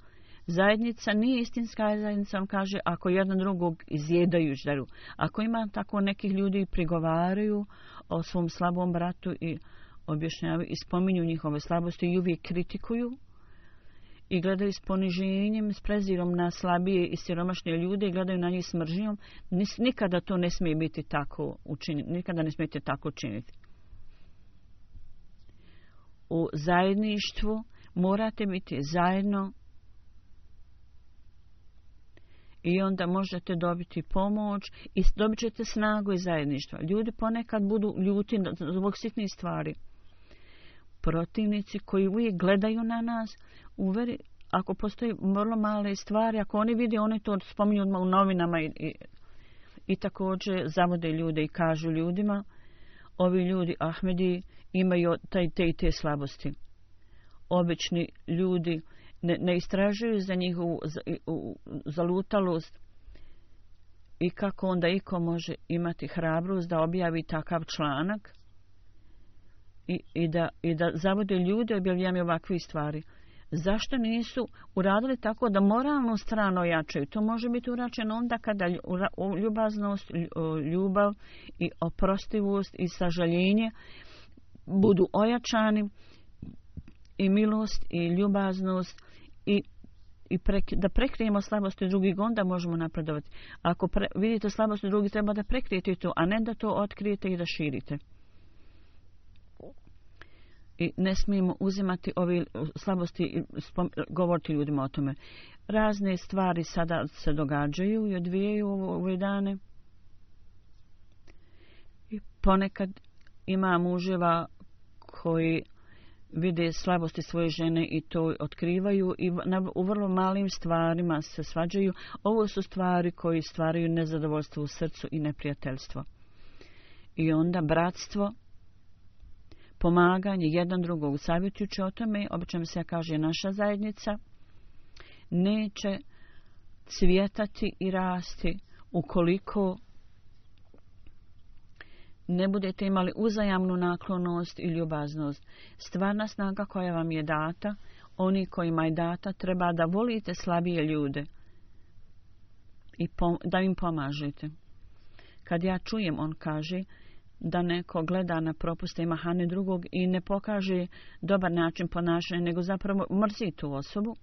Zajednica nije istinska zajednica, on kaže, ako jedan drugog izjedaju žaru. Ako ima tako nekih ljudi i prigovaraju o svom slabom bratu i objašnjavaju i spominju njihove slabosti i uvijek kritikuju i gledaju s poniženjem, s prezirom na slabije i siromašne ljude i gledaju na njih smržnjom, nikada to ne smije biti tako učiniti, nikada ne smijete tako učiniti u zajedništvu morate biti zajedno i onda možete dobiti pomoć i dobit ćete snagu i zajedništva. Ljudi ponekad budu ljuti zbog sitnih stvari. Protivnici koji uvijek gledaju na nas, uveri, ako postoji vrlo male stvari, ako oni vide, oni to spominju u novinama i, i, i također zavode ljude i kažu ljudima, ovi ljudi, Ahmedi, imaju taj, te i te slabosti. Obični ljudi ne, ne istražuju za njihovu zalutalost i kako onda iko može imati hrabrost da objavi takav članak i, i, da, i da zavode ljude objavljami ovakve stvari. zašto nisu uradili tako da moralnu stranu ojačaju? To može biti uračeno onda kada ljubaznost, ljubav i oprostivost i sažaljenje budu ojačani i milost i ljubaznost i i prek, da prekrijemo slabosti drugih, onda možemo napredovati. Ako pre, vidite slabosti drugih, treba da prekrijete to, a ne da to otkrijete i da širite i ne smijemo uzimati ove uh, slabosti i govoriti ljudima o tome. Razne stvari sada se događaju i odvijaju u ove dane. I ponekad ima muževa koji vide slabosti svoje žene i to otkrivaju i na, u vrlo malim stvarima se svađaju. Ovo su stvari koji stvaraju nezadovoljstvo u srcu i neprijateljstvo. I onda bratstvo pomaganje jedan drugog savjetujući o tome, obično se kaže naša zajednica, neće cvjetati i rasti ukoliko ne budete imali uzajamnu naklonost i ljubaznost. Stvarna snaga koja vam je data, oni kojima je data, treba da volite slabije ljude i da im pomažete. Kad ja čujem, on kaže, da neko gleda na propuste i mahane drugog i ne pokaže dobar način ponašanja, nego zapravo mrzi tu osobu,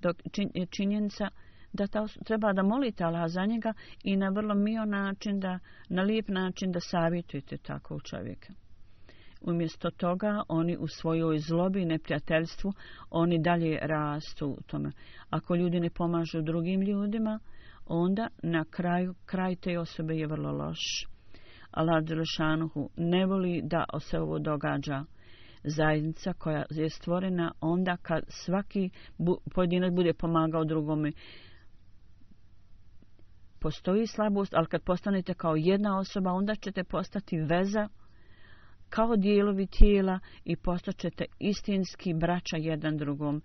dok je činjenica da ta treba da molite Allah za njega i na vrlo mio način, da, na lijep način da savjetujete tako čovjeka. Umjesto toga, oni u svojoj zlobi i neprijateljstvu, oni dalje rastu u tome. Ako ljudi ne pomažu drugim ljudima, onda na kraju, kraj te osobe je vrlo loš. Allah Đelešanuhu ne voli da se ovo događa zajednica koja je stvorena onda kad svaki pojedinac bude pomagao drugome. Postoji slabost, ali kad postanete kao jedna osoba, onda ćete postati veza kao dijelovi tijela i postaćete istinski braća jedan drugom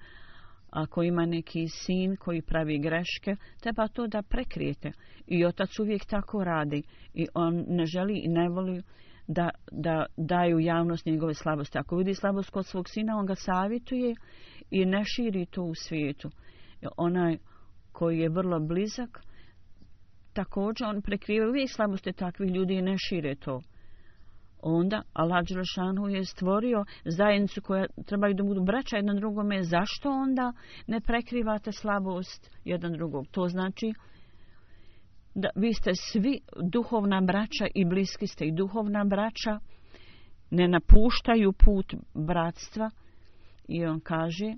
ako ima neki sin koji pravi greške, treba to da prekrijete. I otac uvijek tako radi. I on ne želi i ne voli da, da daju javnost njegove slabosti. Ako vidi slabost kod svog sina, on ga savjetuje i ne širi to u svijetu. Onaj koji je vrlo blizak, također on prekriva uvijek slabosti takvih ljudi i ne šire to onda Allah Đelešanu je stvorio zajednicu koja trebaju da budu braća jedan drugome. Zašto onda ne prekrivate slabost jedan drugog? To znači da vi ste svi duhovna braća i bliski ste i duhovna braća ne napuštaju put bratstva i on kaže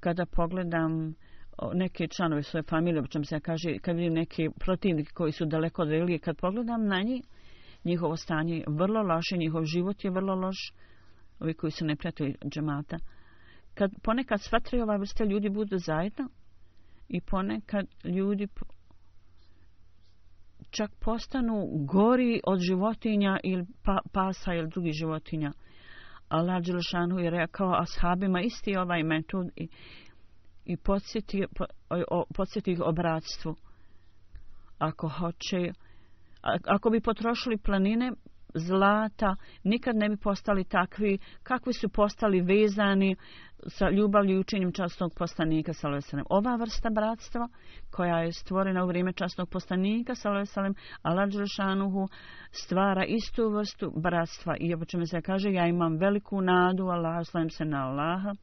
kada pogledam neke članove svoje familije, o čem se ja kaže, kad vidim neke protivnike koji su daleko od religije, kad pogledam na njih, njihovo stanje je vrlo loše, njihov život je vrlo loš, ovi koji su neprijatelji džemata. Kad ponekad sva tri ova vrste ljudi budu zajedno i ponekad ljudi čak postanu gori od životinja ili pa, pasa ili drugih životinja. Allah Đelšanu je rekao ashabima isti ovaj metod i i podsjeti, podsjeti ih o bratstvu. Ako hoće, ako bi potrošili planine zlata, nikad ne bi postali takvi, kakvi su postali vezani sa ljubavlju i učenjem častnog poslanika Salovesalem. Ova vrsta bratstva, koja je stvorena u vrijeme častnog poslanika Salovesalem, Allah Đelšanuhu stvara istu vrstu bratstva. I opo čemu se kaže, ja imam veliku nadu, Allah, slavim se na Allaha,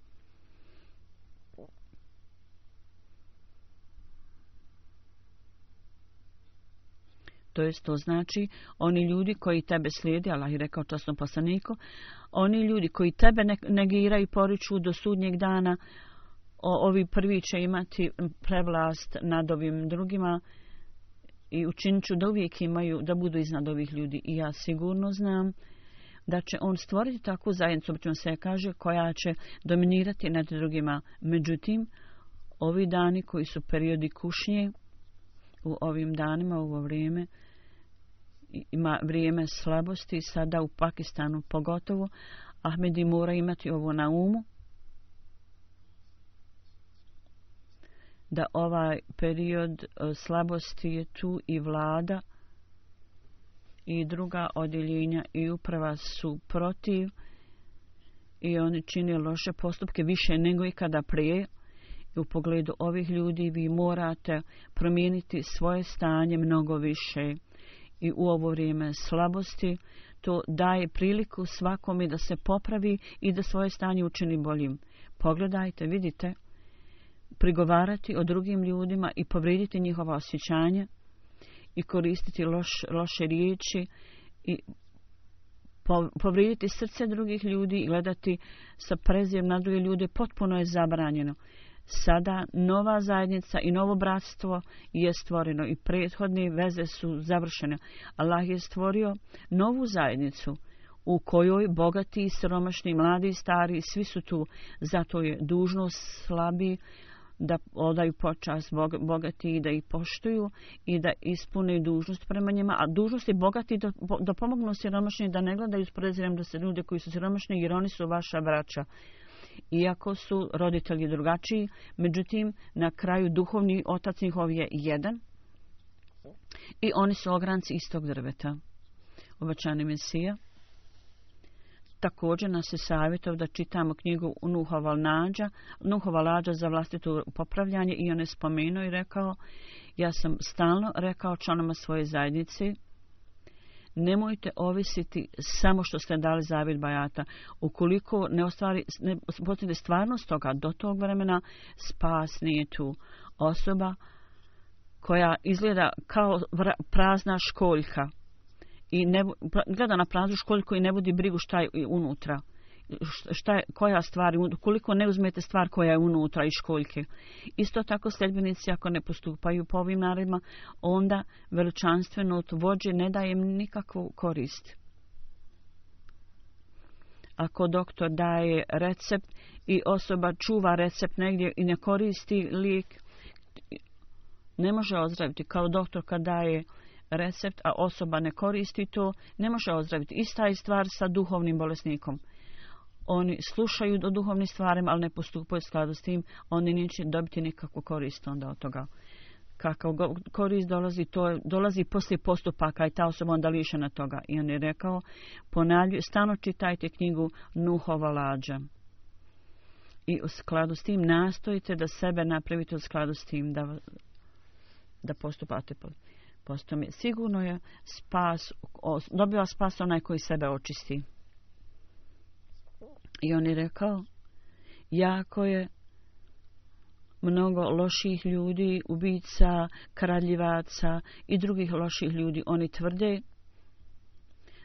To jest to znači oni ljudi koji tebe slijedi, Allah je rekao časno poslaniku, oni ljudi koji tebe negiraju i poriču do sudnjeg dana, o, ovi prvi će imati prevlast nad ovim drugima i učinit ću da uvijek imaju, da budu iznad ovih ljudi. I ja sigurno znam da će on stvoriti takvu zajednicu, obično se kaže, koja će dominirati nad drugima. Međutim, ovi dani koji su periodi kušnje, u ovim danima, u ovo vrijeme, ima vrijeme slabosti, sada u Pakistanu pogotovo, Ahmedi mora imati ovo na umu, da ovaj period e, slabosti je tu i vlada i druga odjeljenja i uprava su protiv i oni čine loše postupke više nego i kada prije. I u pogledu ovih ljudi vi morate promijeniti svoje stanje mnogo više. I u ovo vrijeme slabosti to daje priliku svakome da se popravi i da svoje stanje učini boljim. Pogledajte, vidite, prigovarati o drugim ljudima i povrediti njihova osjećanja i koristiti loš, loše riječi i povrediti srce drugih ljudi i gledati sa prezijem na druge ljude potpuno je zabranjeno. Sada nova zajednica i novo bratstvo je stvoreno i prethodne veze su završene. Allah je stvorio novu zajednicu u kojoj bogati i siromašni, mladi i stari, svi su tu. Zato je dužnost slabi da odaju počas bogati i da ih poštuju i da ispune dužnost prema njima, a dužnost je bogati da, da pomognu siromašni, da ne gledaju s prezirem da se ljude koji su siromašni, jer oni su vaša braća. Iako su roditelji drugačiji, međutim, na kraju duhovni otac njihov je jedan i oni su ogranci istog drveta. Obećani Mesija također nas je savjetov da čitamo knjigu Nuhova lađa, Nuhova Lađa za vlastitu popravljanje i on je spomenuo i rekao, ja sam stalno rekao članama svoje zajednice, nemojte ovisiti samo što ste dali zavid bajata. Ukoliko ne ostvari, ne postavite stvarnost toga, do tog vremena spas nije tu osoba koja izgleda kao prazna školjka i ne, gleda na praznu školjku i ne budi brigu šta je unutra. Šta je, koja stvar, koliko ne uzmete stvar koja je unutra i školjke. Isto tako sljedbenici ako ne postupaju po ovim naredima, onda veličanstveno od vođe ne daje im nikakvu korist. Ako doktor daje recept i osoba čuva recept negdje i ne koristi lijek, ne može ozdraviti. Kao doktor kad daje recept, a osoba ne koristi to, ne može ozdraviti. Ista je stvar sa duhovnim bolesnikom. Oni slušaju do duhovnih stvarima, ali ne postupaju skladu s tim, oni neće dobiti nikakvu korist onda od toga. Kakav korist dolazi, to dolazi poslije postupaka i ta osoba onda lišena toga. I on je rekao, ponavlju, stano čitajte knjigu Nuhova lađa. I u skladu s tim nastojite da sebe napravite u skladu s tim da, da postupate po postom je sigurno je spas, dobiva spas onaj koji sebe očisti. I on je rekao, jako je mnogo loših ljudi, ubica, kraljivaca i drugih loših ljudi. Oni tvrde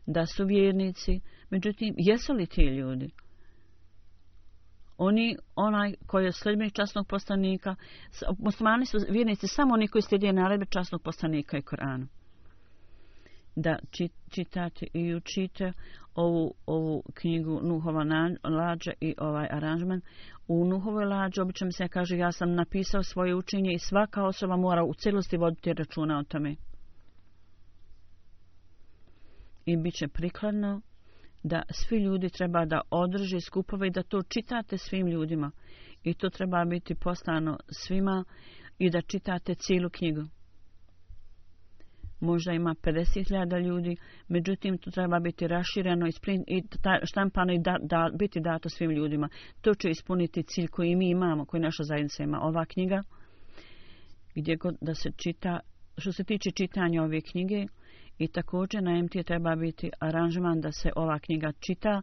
da su vjernici, međutim, jesu li ti ljudi? oni, onaj koji je sljedbenik časnog postanika, muslimani su vjernici samo oni koji slijede naredbe časnog postanika i Koranu. Da čitate i učite ovu, ovu knjigu Nuhova lađa i ovaj aranžman. U Nuhovoj lađi obično se kaže ja sam napisao svoje učenje i svaka osoba mora u celosti voditi računa o tome. I bit će prikladno da svi ljudi treba da održe skupove i da to čitate svim ljudima. I to treba biti postano svima i da čitate cijelu knjigu. Možda ima 50.000 ljudi, međutim to treba biti rašireno i, sprint, i štampano i da, da, biti dato svim ljudima. To će ispuniti cilj koji mi imamo, koji naša zajednica ima. Ova knjiga, gdje god da se čita, što se tiče čitanja ove knjige, I također na MT treba biti aranžman da se ova knjiga čita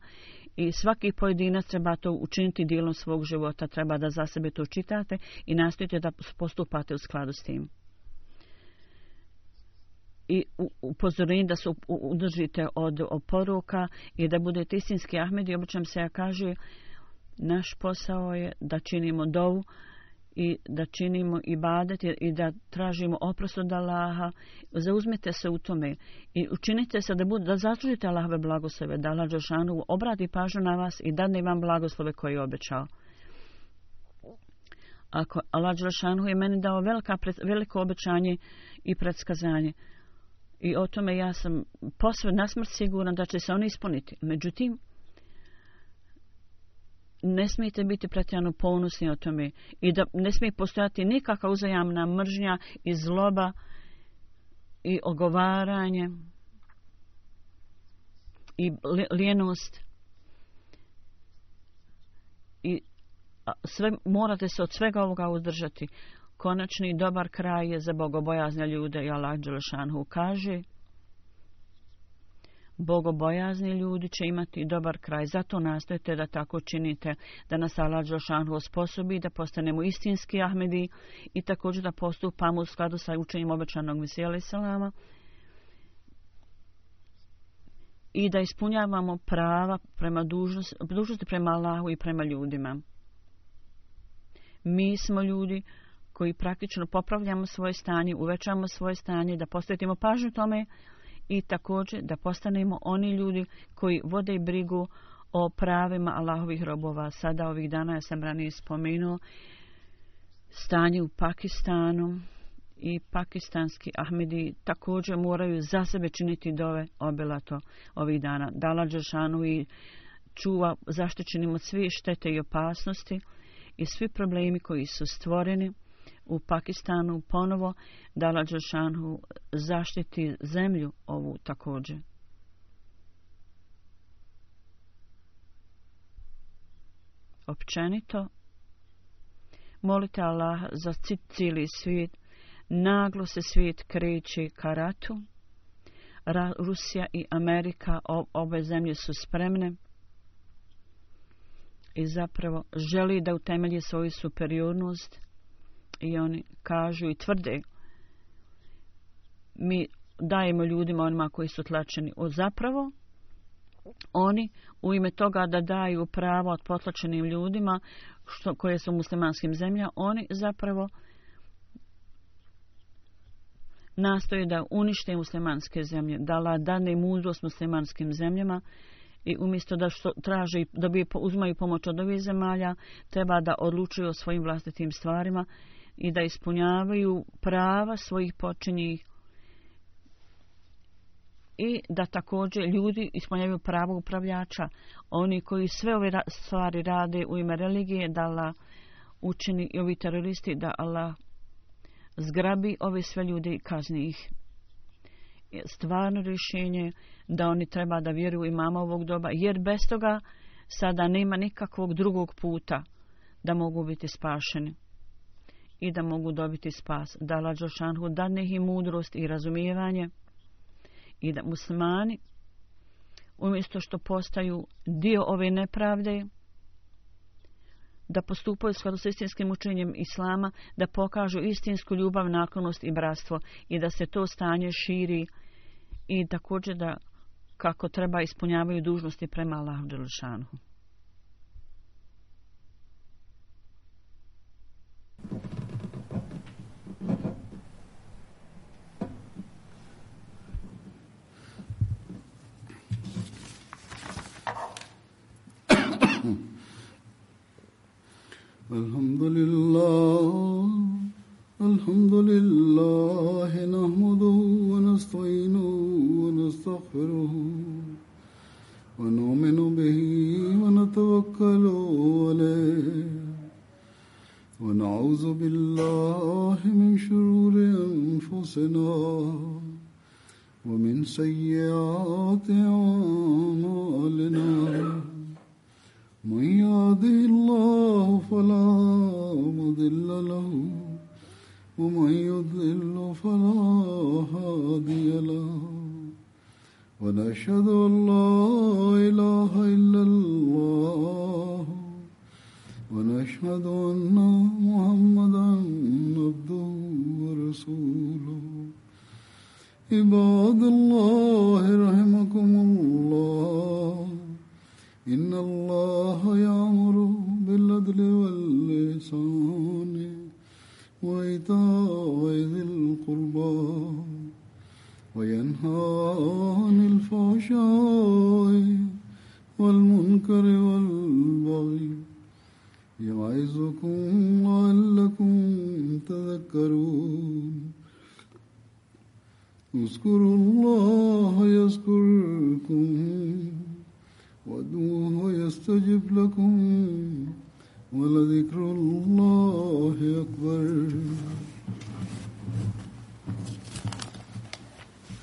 i svaki pojedinac treba to učiniti dijelom svog života, treba da za sebe to čitate i nastojite da postupate u skladu s tim. I upozorim da se udržite od oporuka i da budete istinski Ahmed i običam se ja kaže naš posao je da činimo dovu i da činimo ibadet i da tražimo oprost od Allaha, zauzmite se u tome i učinite se da, bud, da zaslužite Allahove blagoslove, da Allah Đeršanu obrati pažnju na vas i dadne vam blagoslove koje je obećao. Ako Allah Đeršanu je meni dao velika, veliko obećanje i predskazanje, i o tome ja sam posve nasmrt siguran da će se oni ispuniti. Međutim, ne smijete biti pretjerano ponosni o tome i da ne smije postojati nikakva uzajamna mržnja i zloba i ogovaranje i lijenost i sve, morate se od svega ovoga uzdržati. Konačni dobar kraj je za bogobojazne ljude i Allah Đelešanhu kaže bogobojazni ljudi će imati dobar kraj. Zato nastojte da tako činite, da nas Allah Đelešanhu osposobi, da postanemo istinski Ahmedi i također da postupamo u skladu sa učenjem obećanog Mesija Salama i da ispunjavamo prava prema dužnosti, dužnosti prema Allahu i prema ljudima. Mi smo ljudi koji praktično popravljamo svoje stanje, uvećamo svoje stanje, da posvetimo pažnju tome i također da postanemo oni ljudi koji vode brigu o pravima Allahovih robova. Sada ovih dana ja sam ranije spomenuo stanje u Pakistanu i pakistanski Ahmedi također moraju za sebe činiti dove obilato ovih dana. Dala Đeršanu i čuva zaštićenim od svih štete i opasnosti i svi problemi koji su stvoreni u Pakistanu ponovo dala Đeršanu zaštiti zemlju ovu također. Općenito, molite Allah za cijeli svijet, naglo se svijet kreće ka ratu. Ra Rusija i Amerika, obe zemlje su spremne i zapravo želi da utemelji svoju superiornost i oni kažu i tvrde mi dajemo ljudima onima koji su tlačeni od zapravo oni u ime toga da daju pravo od potlačenim ljudima što, koje su muslimanskim zemlja oni zapravo nastoje da unište muslimanske zemlje, da la dane mudrost muslimanskim zemljama i umjesto da što traže da bi uzmaju pomoć od ovih zemalja, treba da odlučuju o svojim vlastitim stvarima i da ispunjavaju prava svojih počinjih i da također ljudi ispunjavaju pravo upravljača. Oni koji sve ove stvari rade u ime religije, da Allah učini i ovi teroristi, da Allah zgrabi ove sve ljude i kazni ih. Stvarno rješenje da oni treba da vjeruju imama ovog doba, jer bez toga sada nema nikakvog drugog puta da mogu biti spašeni i da mogu dobiti spas. Da la Đošanhu dadne im mudrost i razumijevanje i da muslimani umjesto što postaju dio ove nepravde, da postupaju skladu s istinskim učenjem Islama, da pokažu istinsku ljubav, naklonost i bratstvo i da se to stanje širi i također da kako treba ispunjavaju dužnosti prema Allahu Đelšanhu. الحمد لله